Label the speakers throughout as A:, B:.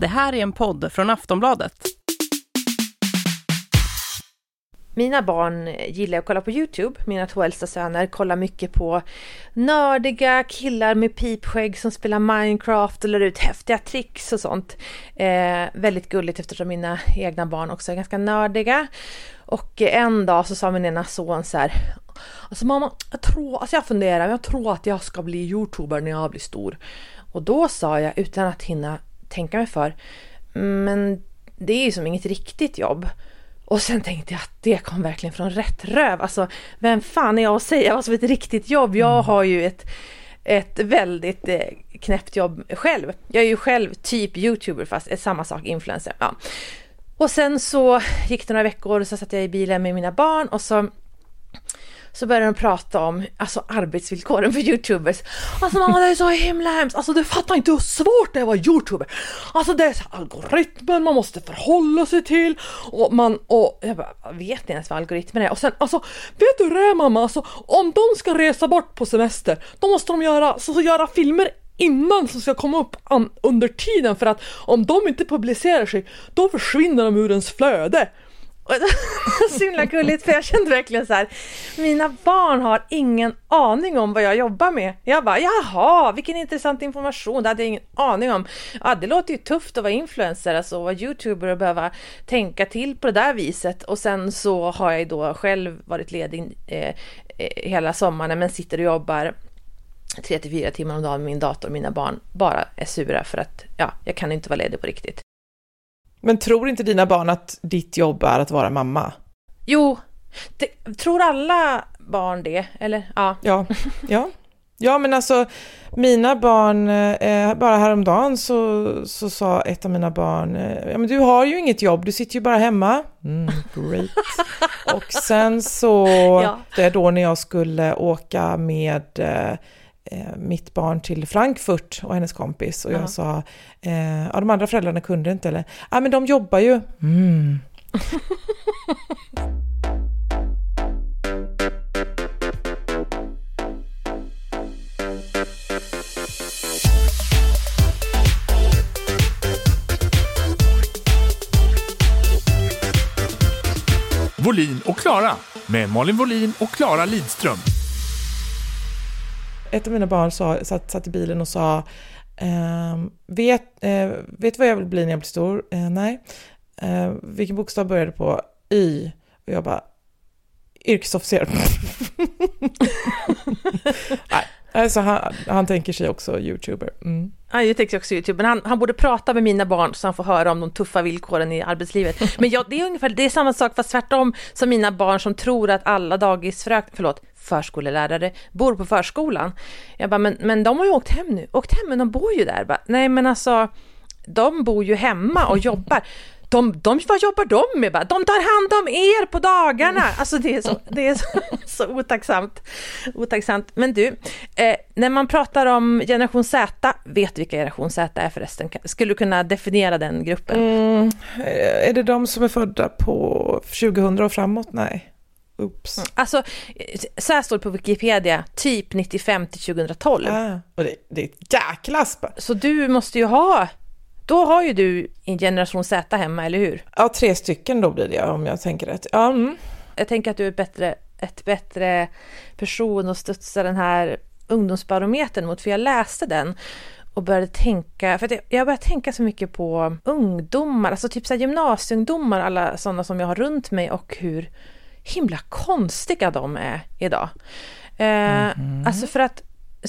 A: Det här är en podd från Aftonbladet.
B: Mina barn gillar att kolla på Youtube. Mina två äldsta söner kollar mycket på nördiga killar med pipskägg som spelar Minecraft och lär ut häftiga tricks och sånt. Eh, väldigt gulligt eftersom mina egna barn också är ganska nördiga. Och en dag så sa min ena son så här. Alltså mamma, jag tror, alltså jag funderar, jag tror att jag ska bli youtuber när jag blir stor. Och då sa jag utan att hinna tänka mig för. Men det är ju som inget riktigt jobb. Och sen tänkte jag att det kom verkligen från rätt röv. Alltså, vem fan är jag att säga vad som är ett riktigt jobb? Jag mm. har ju ett, ett väldigt eh, knäppt jobb själv. Jag är ju själv typ youtuber fast är samma sak, influencer. Ja. Och sen så gick det några veckor och så satt jag i bilen med mina barn och så så började de prata om alltså, arbetsvillkoren för youtubers. Alltså mamma det är så himla hemskt, alltså du fattar inte hur svårt det är att vara youtuber. Alltså det är så algoritmer man måste förhålla sig till och man och jag bara, vet inte ens vad algoritmer är och sen alltså vet du hur det är mamma, alltså om de ska resa bort på semester då måste de göra, så, så göra filmer innan som ska komma upp under tiden för att om de inte publicerar sig då försvinner de ur ens flöde. så himla gulligt för jag kände verkligen så här, mina barn har ingen aning om vad jag jobbar med. Jag bara, jaha, vilken intressant information, det hade jag ingen aning om. Ja, det låter ju tufft att vara influencer, alltså vara youtuber och behöva tänka till på det där viset. Och sen så har jag ju då själv varit ledig eh, eh hela sommaren men sitter och jobbar 3 till 4 timmar om dagen med min dator och mina barn bara är sura för att ja, jag kan inte vara ledig på riktigt.
C: Men tror inte dina barn att ditt jobb är att vara mamma?
B: Jo, det, tror alla barn det? Eller ja.
C: Ja, ja. Ja, men alltså mina barn, eh, bara häromdagen så, så sa ett av mina barn, eh, ja men du har ju inget jobb, du sitter ju bara hemma. Mm, great. och sen så, ja. det är då när jag skulle åka med eh, mitt barn till Frankfurt och hennes kompis och jag uh -huh. sa, eh, ja de andra föräldrarna kunde inte eller, ja ah, men de jobbar ju. Mm.
D: Volin och Klara med Malin Volin och Klara Lidström
C: ett av mina barn sa, satt, satt i bilen och sa ehm, vet, eh, vet vad jag vill bli när jag blir stor? Eh, nej. Eh, vilken bokstav började på? Y. Och jag bara, yrkesofficer. nej, alltså han, han tänker sig också youtuber. Mm.
B: Ja, jag tänker också YouTube, men han, han borde prata med mina barn så han får höra om de tuffa villkoren i arbetslivet. Men ja, det är ungefär det är samma sak fast tvärtom som mina barn som tror att alla dagisfrök, förlåt, förskolelärare bor på förskolan. Jag bara, men, men de har ju åkt hem nu, åkt hem men de bor ju där. Bara, Nej men alltså, de bor ju hemma och jobbar. De, de, vad jobbar de med? De tar hand om er på dagarna! Alltså det är så, det är så, så otacksamt. otacksamt. Men du, eh, när man pratar om generation Z, vet du vilka generation Z är förresten? Skulle du kunna definiera den gruppen? Mm,
C: är det de som är födda på 2000 och framåt? Nej. Oops.
B: Mm. Alltså, så här står det på Wikipedia, typ 95 till 2012. Ah,
C: och det, det är ett jäkla spann.
B: Så du måste ju ha, då har ju du en generation Z hemma, eller hur?
C: Ja, tre stycken då blir det om jag tänker rätt. Ja, mm.
B: Jag tänker att du är ett bättre, ett bättre person att studsa den här ungdomsbarometern mot, för jag läste den och började tänka, för jag började tänka så mycket på ungdomar, alltså typ så gymnasieungdomar, alla sådana som jag har runt mig och hur himla konstiga de är idag. Eh, mm. Alltså för att,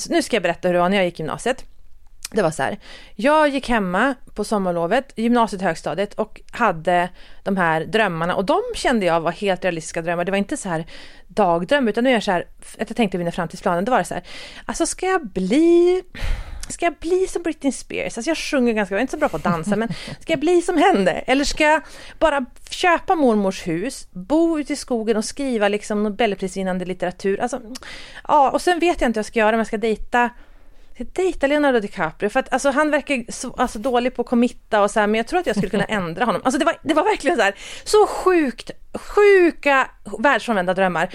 B: nu ska jag berätta hur det var när jag gick gymnasiet. Det var så här, jag gick hemma på sommarlovet, gymnasiet, högstadiet och hade de här drömmarna och de kände jag var helt realistiska drömmar. Det var inte så här dagdröm utan nu är jag så här, att jag tänkte vinna framtidsplanen, då var det så här, alltså ska jag bli ska jag bli som Britney Spears? Alltså jag sjunger ganska jag är inte så bra på att dansa, men ska jag bli som henne? Eller ska jag bara köpa mormors hus, bo ute i skogen och skriva liksom Nobelprisvinnande litteratur? Alltså, ja, och sen vet jag inte vad jag ska göra, om jag ska dejta dejta Leonardo DiCaprio för att alltså, han verkar så, alltså, dålig på att committa och så här, men jag tror att jag skulle kunna ändra honom. Alltså det var, det var verkligen så här, så sjukt, sjuka världsfrånvända drömmar.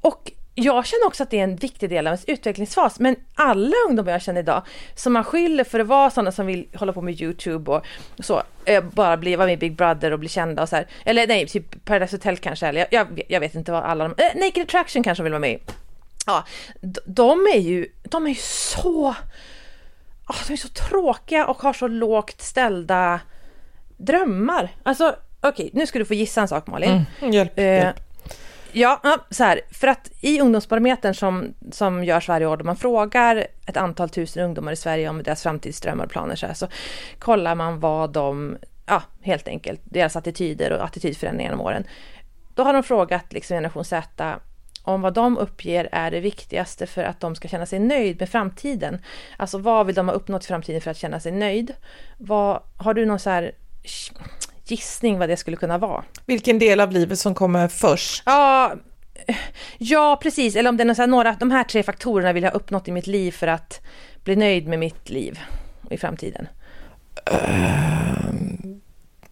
B: Och jag känner också att det är en viktig del av ens utvecklingsfas, men alla ungdomar jag känner idag som man skyller för att vara sådana som vill hålla på med YouTube och så, eh, bara bli, vara med i Big Brother och bli kända och så här, eller nej, typ Paradise Hotel kanske, eller jag, jag, jag vet inte vad alla de, eh, Naked Attraction kanske vill vara med i. Ja, de, de är ju, de är ju så, oh, de är så tråkiga och har så lågt ställda drömmar. Alltså, okej, okay, nu ska du få gissa en sak Malin.
C: Mm, hjälp, eh, hjälp.
B: Ja, så här, för att i ungdomsbarometern som, som görs varje år då man frågar ett antal tusen ungdomar i Sverige om deras framtidsdrömmar och planer så, här, så kollar man vad de, ja helt enkelt, deras attityder och attitydförändringar genom åren. Då har de frågat liksom generation Z om vad de uppger är det viktigaste för att de ska känna sig nöjd med framtiden. Alltså vad vill de ha uppnått i framtiden för att känna sig nöjd? Vad, har du någon så här gissning vad det skulle kunna vara.
C: Vilken del av livet som kommer först?
B: Ja, ja precis. Eller om det är här, några, de här tre faktorerna vill jag ha uppnått i mitt liv för att bli nöjd med mitt liv i framtiden.
C: Uh,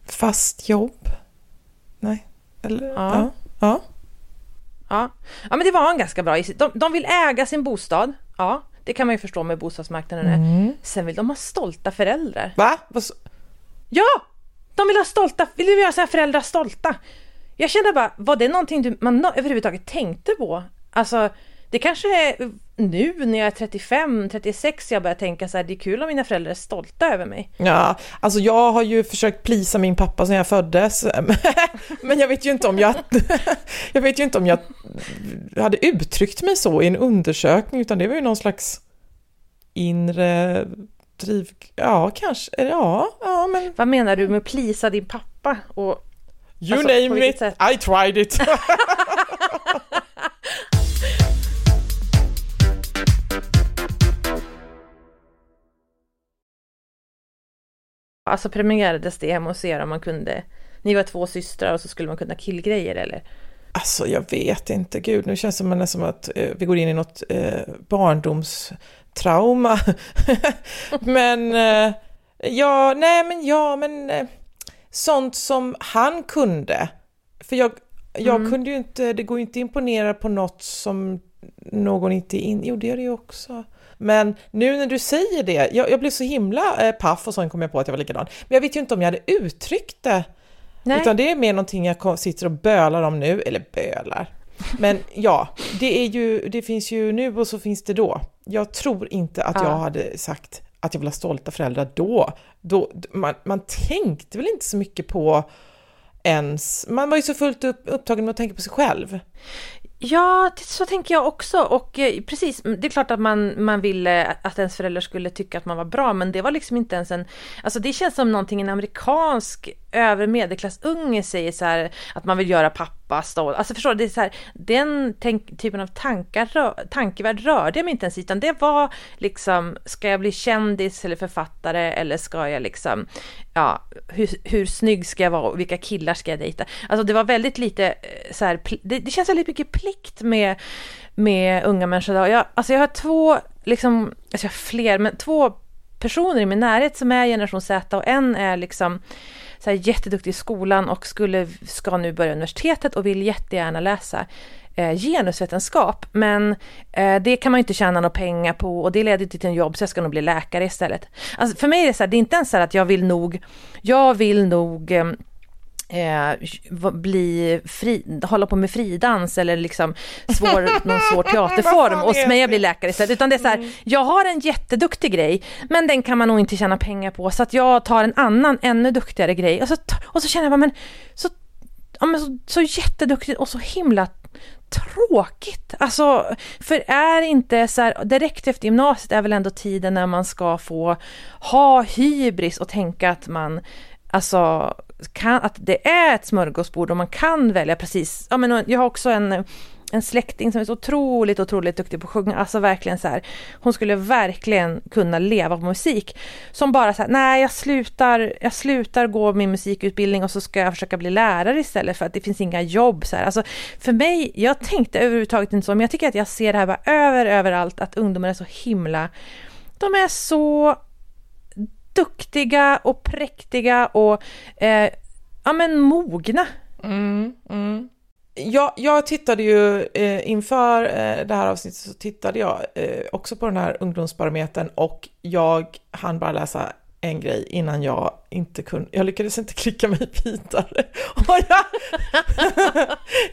C: fast jobb? Nej. Eller, ja. ja.
B: ja. Ja. ja, men det var en ganska bra de, de vill äga sin bostad. Ja, det kan man ju förstå med bostadsmarknaden. Mm. Sen vill de ha stolta föräldrar.
C: Va?
B: Ja! De vill ha stolta, vill göra sina föräldrar stolta. Jag kände bara, var det någonting du, man överhuvudtaget tänkte på? Alltså, det kanske är nu när jag är 35, 36 jag börjar tänka så här, det är kul om mina föräldrar är stolta över mig.
C: Ja, alltså jag har ju försökt plisa min pappa sedan jag föddes, men jag vet ju inte om jag, jag vet ju inte om jag hade uttryckt mig så i en undersökning, utan det var ju någon slags inre driv... Ja, kanske. Ja, ja, men...
B: Vad menar du med plisa din pappa? Och,
C: you alltså, name it, sätt? I tried it.
B: alltså premierades det hemma hos er om man kunde... Ni var två systrar och så skulle man kunna killgrejer eller?
C: Alltså jag vet inte, gud nu känns det som, som att eh, vi går in i något eh, barndoms trauma. men eh, ja, nej men ja, men eh, sånt som han kunde. För jag, jag mm. kunde ju inte, det går ju inte imponera på något som någon inte in, jo det gör det ju också. Men nu när du säger det, jag, jag blev så himla eh, paff och sen kom jag på att jag var likadan. Men jag vet ju inte om jag hade uttryckt det. Nej. Utan det är mer någonting jag sitter och bölar om nu, eller bölar. Men ja, det, är ju, det finns ju nu och så finns det då. Jag tror inte att ja. jag hade sagt att jag vill ha stolta föräldrar då. då man, man tänkte väl inte så mycket på ens, man var ju så fullt upp, upptagen med att tänka på sig själv.
B: Ja, så tänker jag också. Och eh, precis, det är klart att man, man ville att ens föräldrar skulle tycka att man var bra, men det var liksom inte ens en... Alltså det känns som någonting en amerikansk övre medelklassunge säger så här, att man vill göra pappa stolt. Alltså förstår du, det är så här, den tänk, typen av tankar, tankevärld rörde jag mig inte ens utan det var liksom, ska jag bli kändis eller författare eller ska jag liksom, ja, hur, hur snygg ska jag vara och vilka killar ska jag dejta? Alltså det var väldigt lite eh, så här, det, det känns väldigt mycket plikt med, med unga människor idag. Jag, alltså jag har två, liksom, alltså jag har fler, men två personer i min närhet som är generation Z och en är liksom så här jätteduktig i skolan och skulle, ska nu börja universitetet och vill jättegärna läsa eh, genusvetenskap. Men eh, det kan man ju inte tjäna några pengar på och det leder inte till en jobb så jag ska nog bli läkare istället. Alltså för mig är det så här, det är inte ens så här att jag vill nog, jag vill nog eh, eh, bli fri, hålla på med fridans eller liksom svår, någon svår teaterform och smeja bli läkare istället. Utan det är så här, mm. jag har en jätteduktig grej, men den kan man nog inte tjäna pengar på, så att jag tar en annan, ännu duktigare grej. Och så, och så känner jag bara, men så, ja, men så, så jätteduktigt och så himla tråkigt. Alltså, för är inte så här, direkt efter gymnasiet är väl ändå tiden när man ska få ha hybris och tänka att man alltså, kan, att det är ett smörgåsbord och man kan välja precis, ja men jag har också en en släkting som är så otroligt, otroligt duktig på att sjunga. Alltså verkligen så här. Hon skulle verkligen kunna leva på musik. Som bara så här, nej jag slutar, jag slutar gå min musikutbildning och så ska jag försöka bli lärare istället för att det finns inga jobb. Så här. Alltså, för mig, jag tänkte överhuvudtaget inte så, men jag tycker att jag ser det här bara över, överallt, att ungdomar är så himla, de är så duktiga och präktiga och eh, ja men mogna.
C: Mm, mm. jag, jag tittade ju eh, inför eh, det här avsnittet så tittade jag eh, också på den här ungdomsbarometern och jag hann bara läsa en grej innan jag inte kunde, jag lyckades inte klicka mig vidare. Jag,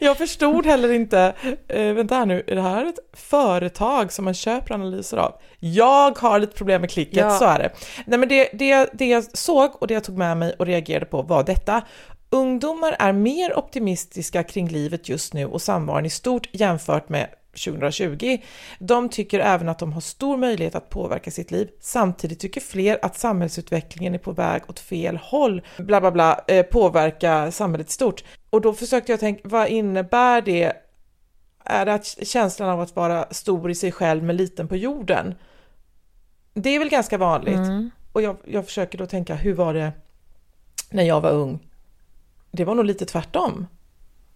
C: jag förstod heller inte, eh, vänta här nu, är det här ett företag som man köper analyser av? Jag har lite problem med klicket,
B: Ja.
C: så är det. Nej men det, det, det jag såg och det jag tog med mig och reagerade på var detta. Ungdomar är mer optimistiska kring livet just nu och samvaron i stort jämfört med 2020. De tycker även att de har stor möjlighet att påverka sitt liv. Samtidigt tycker fler att samhällsutvecklingen är på väg åt fel håll. Bla bla bla, eh, påverka samhället stort. Och då försökte jag tänka, vad innebär det? Är det att känslan av att vara stor i sig själv men liten på jorden? Det är väl ganska vanligt.
B: Mm.
C: Och jag, jag försöker då tänka, hur var det när jag var ung? Det var nog lite tvärtom.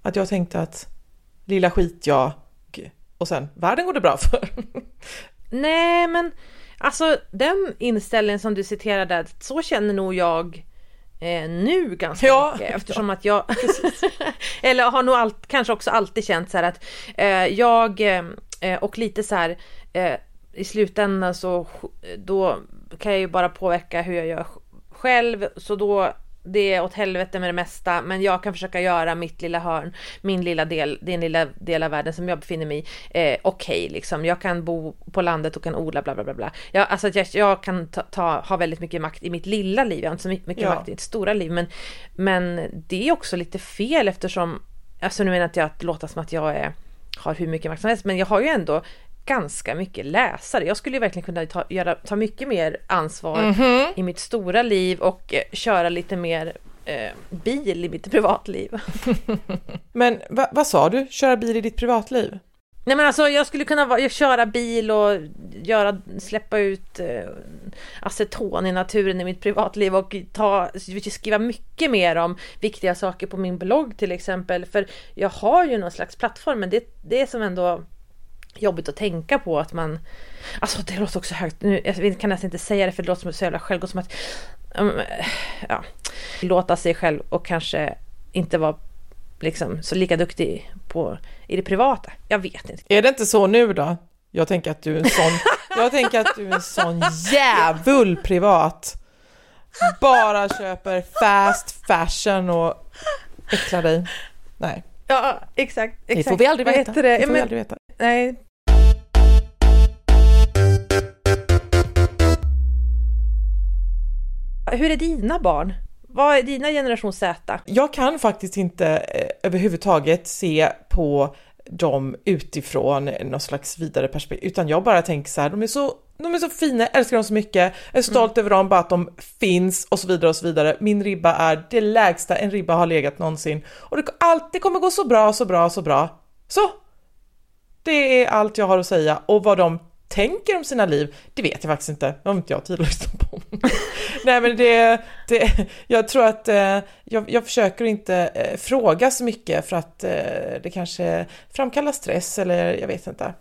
C: Att jag tänkte att lilla skit jag och sen världen går det bra för.
B: Nej, men alltså den inställningen som du citerade, så känner nog jag eh, nu ganska
C: Ja,
B: mycket eftersom att jag eller har nog allt, kanske också alltid känt så här att eh, jag eh, och lite så här eh, i slutändan så då kan jag ju bara påverka hur jag gör själv så då det är åt helvete med det mesta men jag kan försöka göra mitt lilla hörn, min lilla del, den lilla del av världen som jag befinner mig i eh, okej liksom. Jag kan bo på landet och kan odla bla bla bla bla. Jag, alltså jag, jag kan ta, ta, ha väldigt mycket makt i mitt lilla liv, jag har inte så mycket
C: Ja.
B: makt i mitt stora liv men, men det är också lite fel eftersom, alltså nu menar inte jag att låta som att jag är, har hur mycket makt som helst men jag har ju ändå ganska mycket läsare. Jag skulle verkligen kunna ta, göra, ta mycket mer ansvar
C: Mhm.
B: i mitt stora liv och eh, köra lite mer eh, bil i mitt privatliv.
C: Men va, vad sa du? Köra bil i ditt privatliv?
B: Nej men alltså jag skulle kunna vara, köra bil och göra, släppa ut eh, aceton i naturen i mitt privatliv och ta, skriva mycket mer om viktiga saker på min blogg till exempel. För jag har ju någon slags plattform men det, det är som ändå jobbigt att tänka på att man Alltså det låter också högt, nu, jag kan nästan inte säga det för det låter som så jävla självgott som att um, ja, låta sig själv och kanske inte vara liksom så lika duktig på i det privata. Jag vet inte.
C: Är det inte så nu då? Jag tänker att du är en sån, jag tänker att du är en sån jävul privat. Bara köper fast fashion och äcklar dig. Nej,
B: Ja, exakt.
C: det
B: exakt.
C: får vi aldrig veta.
B: det?
C: Det får vi aldrig veta.
B: Nej. Hur är dina barn? Vad är dina generation Z?
C: Jag kan faktiskt inte eh, överhuvudtaget se på dem utifrån någon slags vidare perspektiv, utan jag bara tänker så här, de är så, de är så fina, älskar dem så mycket, är stolt över dem, bara att de finns och så vidare och så vidare. Min ribba är det lägsta en ribba har legat någonsin och det, allt, det kommer gå så bra, så bra, så bra. Så! Det är allt jag har att säga och vad de tänker om sina liv, det vet jag faktiskt inte. Det har inte jag tid att lyssna på. Nej men det, det, jag tror att eh, jag, jag försöker inte eh, fråga så mycket för att eh, det kanske framkallar stress eller jag vet inte.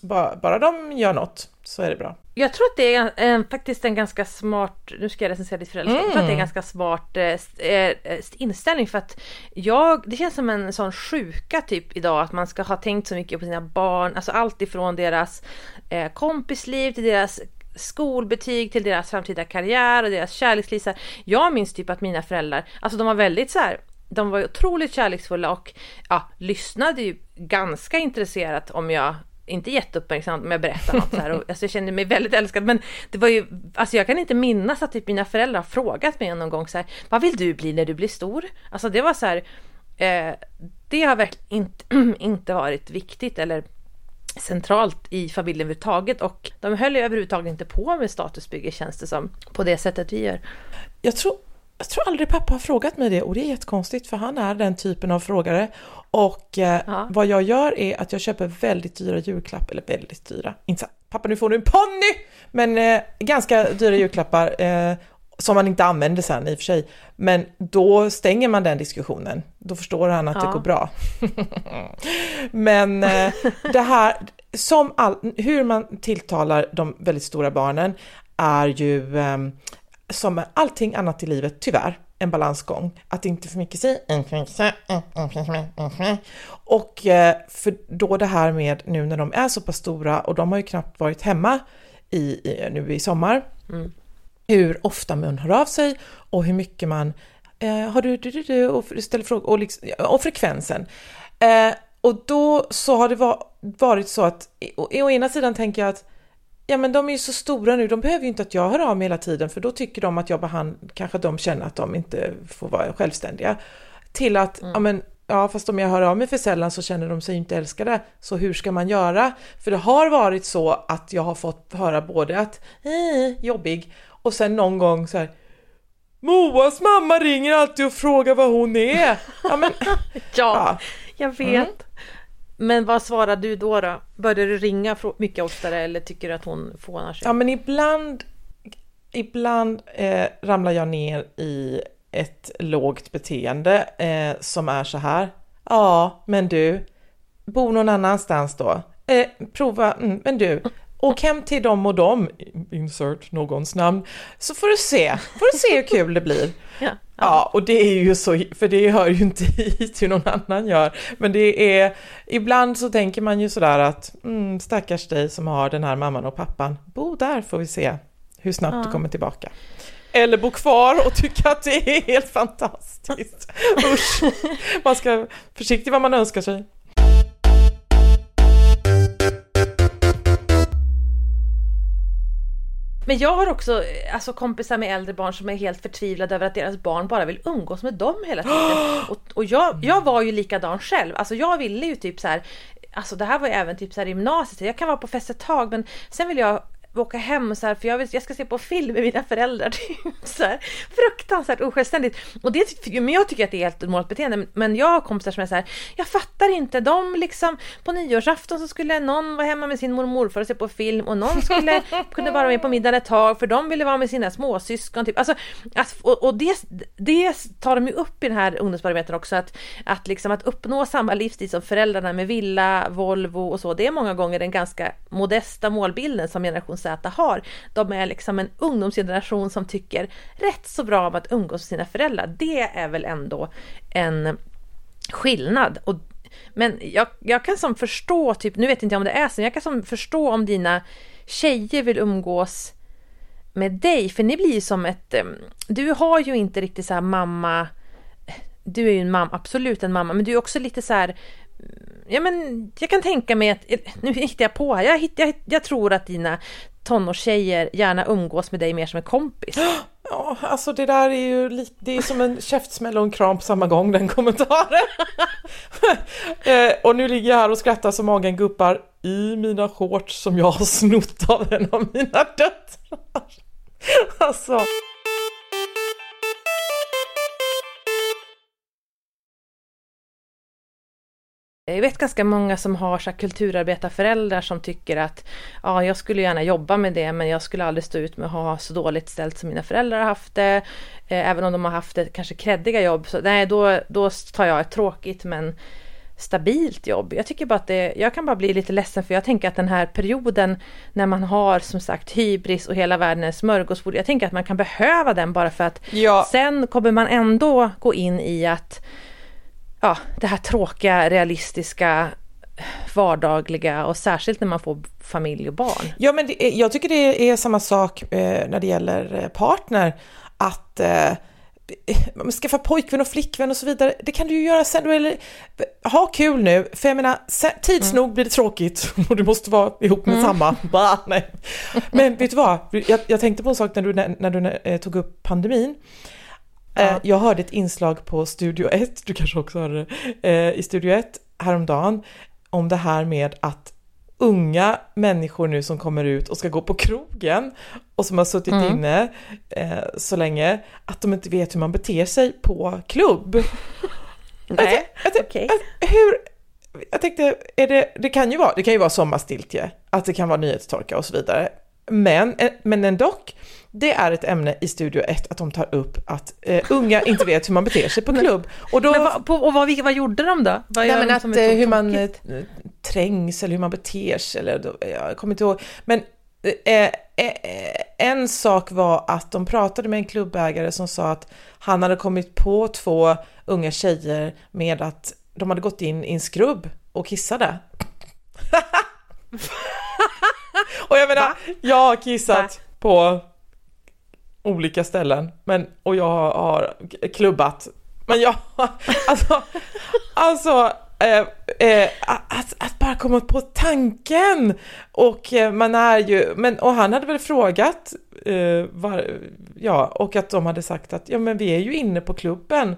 C: Bara, bara de gör något så är det bra.
B: Jag tror att det är en, faktiskt en ganska smart, nu ska jag recensera ditt föräldraskap, jag tror att det är en ganska smart eh, eh, st- inställning för att jag, det känns som en sån sjuka typ idag att man ska ha tänkt så mycket på sina barn, alltså allt ifrån deras eh, kompisliv till deras skolbetyg till deras framtida karriär och deras här, Jag minns typ att mina föräldrar, alltså de var väldigt så här de var otroligt kärleksfulla och ja, lyssnade ju ganska intresserat om jag inte jätteuppmärksamt om jag berättar något så här. Och, alltså, jag kände mig väldigt älskad men det var ju, alltså jag kan inte minnas att typ mina föräldrar har frågat mig någon gång så här, vad vill du bli när du blir stor? Alltså det var så här, eh, det har verkligen inte, inte varit viktigt eller centralt i familjen överhuvudtaget och de höll ju överhuvudtaget inte på med statusbygge känns det som, på det sättet vi gör.
C: Jag tror, jag tror aldrig pappa har frågat mig det och det är jättekonstigt för han är den typen av frågare. Och eh,
B: Ja.
C: vad jag gör är att jag köper väldigt dyra julklappar, eller väldigt dyra, inte så pappa nu får du en ponny! Men eh, ganska dyra julklappar eh, som man inte använder sen i och för sig. Men då stänger man den diskussionen. Då förstår han att det
B: Ja.
C: går bra. Men eh, det här, som all, hur man tilltalar de väldigt stora barnen är ju eh, som med allting annat i livet, tyvärr, en balansgång. Att inte för mycket säga och för då det här med nu när de är så pass stora och de har ju knappt varit hemma i, i nu i sommar.
B: Mm.
C: Hur ofta man hör av sig och hur mycket man eh, har du, du, du, du och ställer frågor och, liksom, och frekvensen. Eh, och då så har det va, varit så att å, å ena sidan tänker jag att ja men de är ju så stora nu, de behöver ju inte att jag hör av mig hela tiden för då tycker de att jag behandlar, kanske de känner att de inte får vara självständiga. Till att, ja men ja fast om jag hör av mig för sällan så känner de sig inte älskade, så hur ska man göra? För det har varit så att jag har fått höra både att eh, jobbig och sen någon gång så här Moas mamma ringer alltid och frågar vad hon är. Ja, men,
B: Ja,
C: ja.
B: jag vet.
C: Mm.
B: Men vad svarar du då? då? Börjar du ringa mycket oftare eller tycker du att hon fånar sig?
C: ja men ibland, ibland eh, ramlar jag ner i ett lågt beteende eh, som är så här. Ja, men du, bo någon annanstans då. Eh, prova, mm, men du, åk hem till dem och dem, insert någons namn, så får du se, får du se hur kul det blir.
B: Ja.
C: Ja, och det är ju så, för det hör ju inte hit hur någon annan gör. Men det är, ibland så tänker man ju sådär att, mm, stackars dig som har den här mamman och pappan, bo där får vi se hur snabbt
B: Ja.
C: du kommer tillbaka. Eller bo kvar och tycka att det är helt fantastiskt. Usch, man ska vara försiktig vad man önskar sig.
B: Men jag har också eh, alltså, kompisar med äldre barn som är helt förtvivlade över att deras barn bara vill umgås med dem hela tiden. Och, och jag, jag var ju likadan själv. Alltså jag ville ju typ så här. Alltså det här var ju även typ så här i gymnasiet. Jag kan vara på fest ett tag men sen vill jag åka hem så här, för jag, vill, jag ska se på film med mina föräldrar. Typ, så här, fruktansvärt osjälvständigt. Och det, men jag tycker att det är helt normalt beteende. Men jag har kompisar som är så här, jag fattar inte. De liksom, på nyårsafton så skulle någon vara hemma med sin mormor morfar och se på film och någon skulle kunde vara med på middagen ett tag för de ville vara med sina småsyskon. Typ. Alltså, att, och och det, det tar de ju upp i den här ungdomsbarometern också, att, att, liksom, att uppnå samma livsstil som föräldrarna med villa, Volvo och så, det är många gånger den ganska modesta målbilden som generation Z har. De är liksom en ungdomsgeneration som tycker rätt så bra om att umgås med sina föräldrar. Det är väl ändå en skillnad. Och, men jag, jag kan som förstå, typ, nu vet inte jag om det är så, men jag kan som förstå om dina tjejer vill umgås med dig, för ni blir ju som ett... Du har ju inte riktigt så här mamma... Du är ju en mamma, absolut en mamma, men du är också lite så här... Ja men jag kan tänka mig att, nu hittar jag på här, jag, jag, jag tror att dina tonårstjejer gärna umgås med dig mer som en kompis.
C: Ja, alltså det där är ju lite, det är som en käftsmäll och en kram på samma gång den kommentaren. eh, och nu ligger jag här och skrattar så magen guppar i mina shorts som jag har snott av en av mina döttrar. alltså.
B: Jag vet ganska många som har så här kulturarbetarföräldrar som tycker att ja, jag skulle gärna jobba med det, men jag skulle aldrig stå ut med att ha så dåligt ställt som mina föräldrar har haft det. Eh, även om de har haft ett kanske kreddiga jobb, så nej, då, då tar jag ett tråkigt men stabilt jobb. Jag tycker bara att det, jag kan bara bli lite ledsen för jag tänker att den här perioden när man har som sagt hybris och hela världen är smörgåsbord, jag tänker att man kan behöva den bara för att
C: Ja,
B: Sen kommer man ändå gå in i att ja, det här tråkiga, realistiska, vardagliga och särskilt när man får familj och barn.
C: ja men det jag tycker det är samma sak eh, när det gäller eh, partner. Att eh, man skaffa pojkvän och flickvän och så vidare. Det kan du ju göra sen. Eller, ha kul nu, för jag menar, sen, tids nog blir det tråkigt och du måste vara ihop med samma. Bah, nej. Men vet du vad, jag, jag tänkte på en sak när du, när, när du eh, tog upp pandemin. Eh,
B: Ja.
C: Jag hörde ett inslag på Studio 1, du kanske också hörde det, eh, i Studio 1 häromdagen om det här med att unga människor nu som kommer ut och ska gå på krogen och som har suttit
B: Mm.
C: inne eh, så länge att de inte vet hur man beter sig på klubb.
B: Nej, okej.
C: att hur, jag tänkte, är det, det kan ju vara, det kan ju vara sommarstiltje, att det kan vara nyhetstorka och så vidare. Men, eh, men ändå, det är ett ämne i Studio 1 att de tar upp att eh, unga inte vet hur man beter sig på klubb. Och då,
B: vad, på, och vad, vad gjorde de då? Vad
C: Nej, men att eh, hur man eh, trängs eller hur man beter sig eller då- jag kommer inte ihåg. Men eh, eh, en sak var att de pratade med en klubbägare som sa att han hade kommit på två unga tjejer med att de hade gått in i en skrubb och kissade. och jag menar, jag har kissat på olika ställen men, och jag har, har klubbat. Men jag, alltså, alltså eh, eh, att, att, bara komma på tanken. Och eh, man är ju, men och han hade väl frågat eh, var, ja och att de hade sagt att ja men vi är ju inne på klubben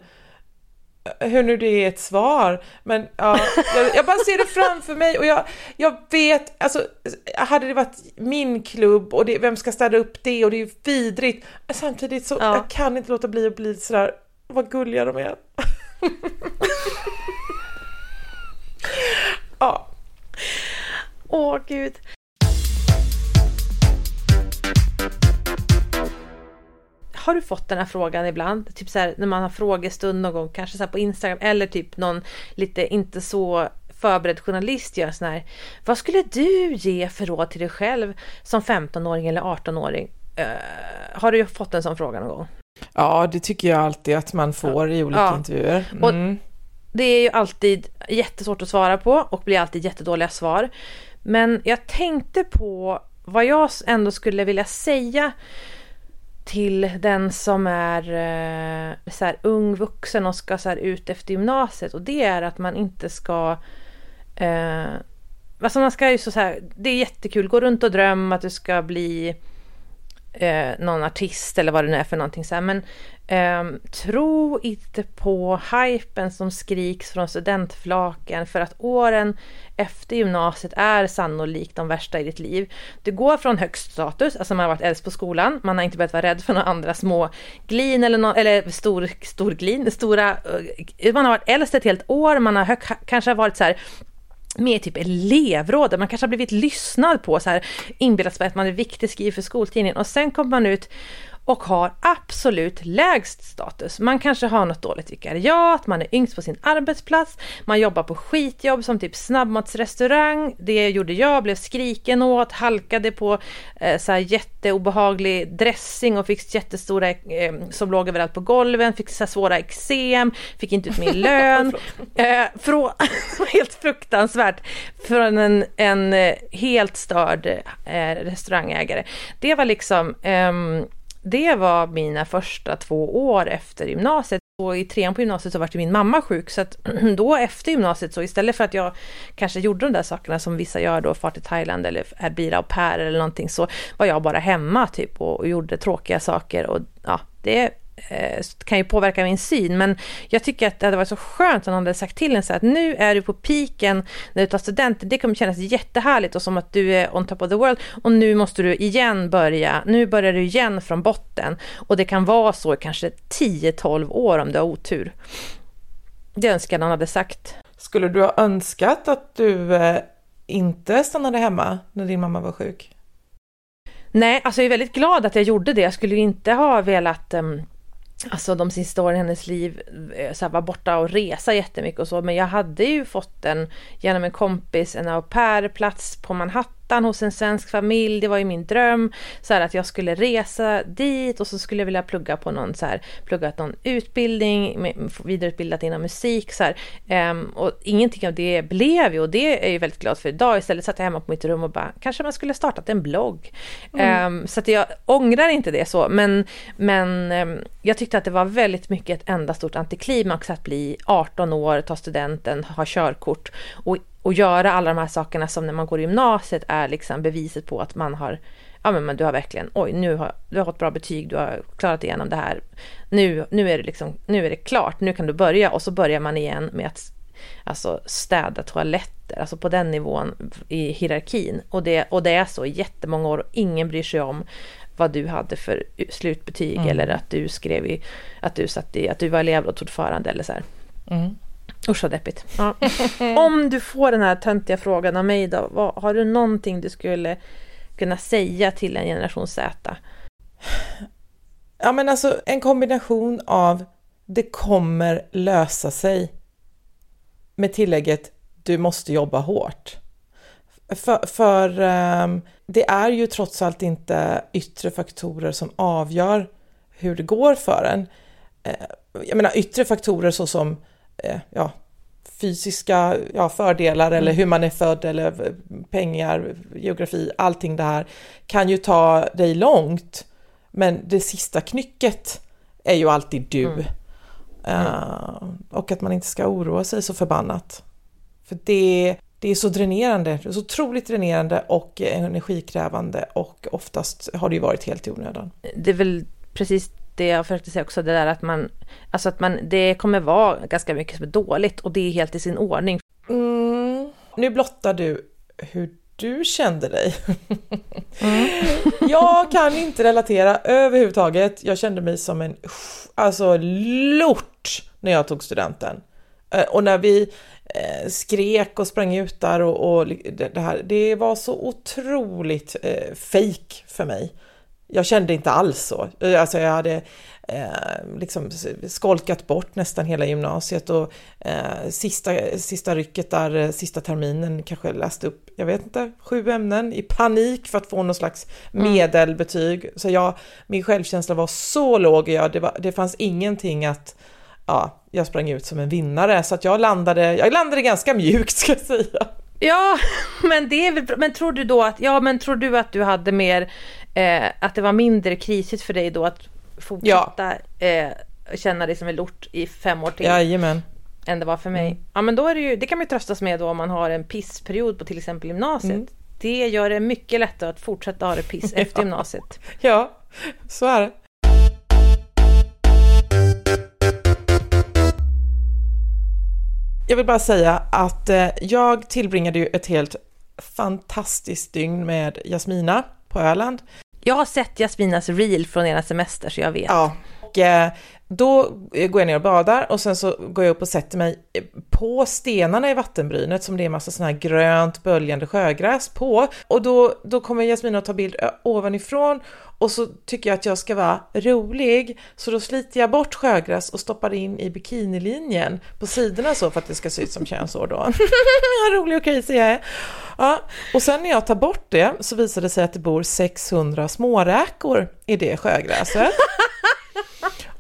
C: hur nu det är ett svar, men ja, jag, jag, bara ser det framför mig och jag, jag vet, alltså hade det varit min klubb och det, vem ska städa upp det och det är ju vidrigt, samtidigt så ja. jag kan inte låta bli att bli sådär, vad gulliga de är. ja.
B: Åh gud. Har du fått den här frågan ibland? Typ så här, när man har frågestund någon gång, kanske så på Instagram eller typ någon lite inte så förberedd journalist gör sån här. Vad skulle du ge för råd till dig själv som 15-åring eller 18-åring? Uh, eh, har du fått en sån fråga någon gång?
C: Ja, det tycker jag alltid att man får ja. i olika ja. intervjuer.
B: Mm. det är ju alltid jättesvårt att svara på och blir alltid jättedåliga svar. Men jag tänkte på vad jag ändå skulle vilja säga till den som är eh, så här, ung vuxen och ska så här, ut efter gymnasiet. Och det är att man inte ska eh, alltså man ska ju så, här, det är jättekul, gå runt och dröm att du ska bli eh, någon artist eller vad det nu är för någonting så här. Men eh, tro inte på hypen som skriks från studentflaken för att åren efter gymnasiet är sannolikt de värsta i ditt liv. Du går från högst status, alltså man har varit äldst på skolan, man har inte behövt vara rädd för några andra små glin eller, no, eller stor, stor glin, stora, eh, man har varit äldst ett helt år, man har hög, kanske har varit så här med typ elevråd, man kanske har blivit lyssnad på, så här inbillat sig att man är viktig, skriver för skoltidningen. Och sen kommer man ut och har absolut lägst status. Man kanske har något dåligt vikariat, man är yngst på sin arbetsplats, man jobbar på skitjobb som typ snabbmatsrestaurang. Det gjorde jag, blev skriken åt, halkade på eh, så här jätteobehaglig dressing och fick jättestora eh, som låg överallt på golven, fick så här svåra eksem, fick inte ut min lön. eh, från, helt fruktansvärt från en, en eh, helt störd eh, restaurangägare. Det var liksom ehm, det var mina första två år efter gymnasiet. Och i trean på gymnasiet så var min mamma sjuk, så att då efter gymnasiet så istället för att jag kanske gjorde de där sakerna som vissa gör då, far till Thailand eller blir au pair eller någonting, så var jag bara hemma typ och, och gjorde tråkiga saker och ja, det kan ju påverka min syn, men jag tycker att det hade varit så skönt om någon hade sagt till en så att nu är du på piken när du tar studenten, det kommer kännas jättehärligt och som att du är on top of the world och nu måste du igen börja, nu börjar du igen från botten och det kan vara så i kanske 10-12 år om du har otur. Det önskar någon hade sagt.
C: Skulle du ha önskat att du eh, inte stannade hemma när din mamma var sjuk?
B: Nej, alltså jag är väldigt glad att jag gjorde det. Jag skulle inte ha velat um, alltså de sista åren i hennes liv eh, så här, var borta och resa jättemycket och så, men jag hade ju fått en, genom en kompis, en au pair-plats på Manhattan. Manhattan hos en svensk familj. Det var ju min dröm så här, att jag skulle resa dit och så skulle jag vilja plugga på någon så här, pluggat någon utbildning, vidareutbildat inom musik så. Um, och ingenting av det blev ju och det är jag ju väldigt glad för idag. Istället satt jag hemma på mitt rum och bara, kanske man skulle startat en blogg. Mm. Um, så att jag ångrar inte det så, men, men um, jag tyckte att det var väldigt mycket ett enda stort antiklimax att bli 18 år, ta studenten, ha körkort och och göra alla de här sakerna som när man går i gymnasiet är liksom beviset på att man har ja men, du har verkligen, oj nu har du har fått bra betyg, du har klarat igenom det här. Nu, nu är det liksom, nu är det klart, nu kan du börja och så börjar man igen med att alltså städa toaletter, alltså på den nivån i hierarkin. Och det, och det är så i jättemånga år och ingen bryr sig om vad du hade för slutbetyg mm. eller att du skrev i, att du satt i, att du var elevrådsordförande eller så här. Mm. Usch vad deppigt. Ja. Om du får den här töntiga frågan av mig då, vad, har du någonting du skulle kunna säga till en generation Z?
C: Ja men alltså en kombination av det kommer lösa sig med tillägget du måste jobba hårt. För, för um, det är ju trots allt inte yttre faktorer som avgör hur det går för en. Uh, jag menar yttre faktorer såsom ja, fysiska ja, fördelar mm. eller hur man är född eller pengar, geografi, allting det här kan ju ta dig långt. Men det sista knycket är ju alltid du. Mm. Uh, och att man inte ska oroa sig så förbannat. För det, det är så dränerande, så otroligt dränerande och energikrävande och oftast har det ju varit helt i onödan.
B: Det är väl precis det jag försökte säga också, det där att man, alltså att man, det kommer vara ganska mycket som är dåligt och det är helt i sin ordning.
C: Mm. Nu blottar du hur du kände dig. Mm. jag kan inte relatera överhuvudtaget. Jag kände mig som en alltså lort när jag tog studenten. Eh, och när vi eh, skrek och sprang ut där och, och det här, det var så otroligt eh, fake för mig jag kände inte alls så. Alltså jag hade eh, liksom skolkat bort nästan hela gymnasiet och eh, sista, sista rycket där, eh, sista terminen kanske läste upp, jag vet inte, sju ämnen i panik för att få någon slags mm. medelbetyg. Så jag, min självkänsla var så låg, jag, det, var, det fanns ingenting att ja, jag sprang ut som en vinnare så att jag landade, jag landade ganska mjukt ska jag säga.
B: Ja, men det är väl, men tror du då att, ja men tror du att du hade mer eh, att det var mindre krisigt för dig då att fortsätta ja. eh, känna dig som en lort i fem år till.
C: Jajamän.
B: Än det var för mig. Mm. Ja men då är det ju, det kan man ju tröstas med då om man har en pissperiod på till exempel gymnasiet. Mm. Det gör det mycket lättare att fortsätta ha det piss efter gymnasiet.
C: Ja, så är det. Jag vill bara säga att eh, jag tillbringade ju ett helt fantastiskt dygn med Jasmina på Öland.
B: Jag har sett Jasminas reel från ena semester så jag vet.
C: Ja, och eh, då går jag ner och badar och sen så går jag upp och sätter mig på stenarna i vattenbrynet som det är massa sån här grönt böljande sjögräs på. Och då, då kommer Jasmina att ta bild ovanifrån och så tycker jag att jag ska vara rolig. Så då sliter jag bort sjögräs och stoppar in i bikinilinjen på sidorna så för att det ska se ut som könsår då. Vad rolig och crazy jag är. Ja, och sen när jag tar bort det så visar det sig att det bor 600 småräkor i det sjögräset.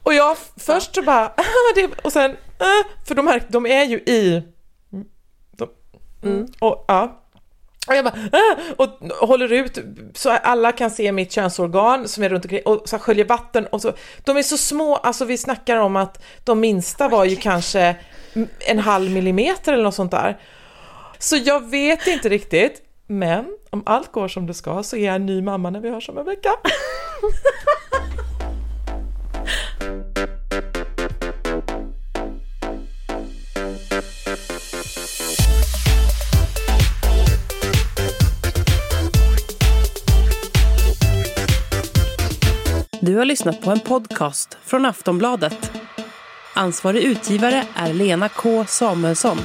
C: Och jag först så bara, och sen, äh, för de här, de är ju i, de, mm. och ja. Och jag bara, äh, och håller ut så alla kan se mitt könsorgan som är runt omkring och så sköljer vatten och så. De är så små, alltså vi snackar om att de minsta var ju kanske en halv millimeter eller något sånt där. Så jag vet inte riktigt, men om allt går som det ska så är jag en ny mamma när vi hörs om en vecka.
A: Du har lyssnat på en podcast från Aftonbladet. Ansvarig utgivare är Lena K Samuelsson.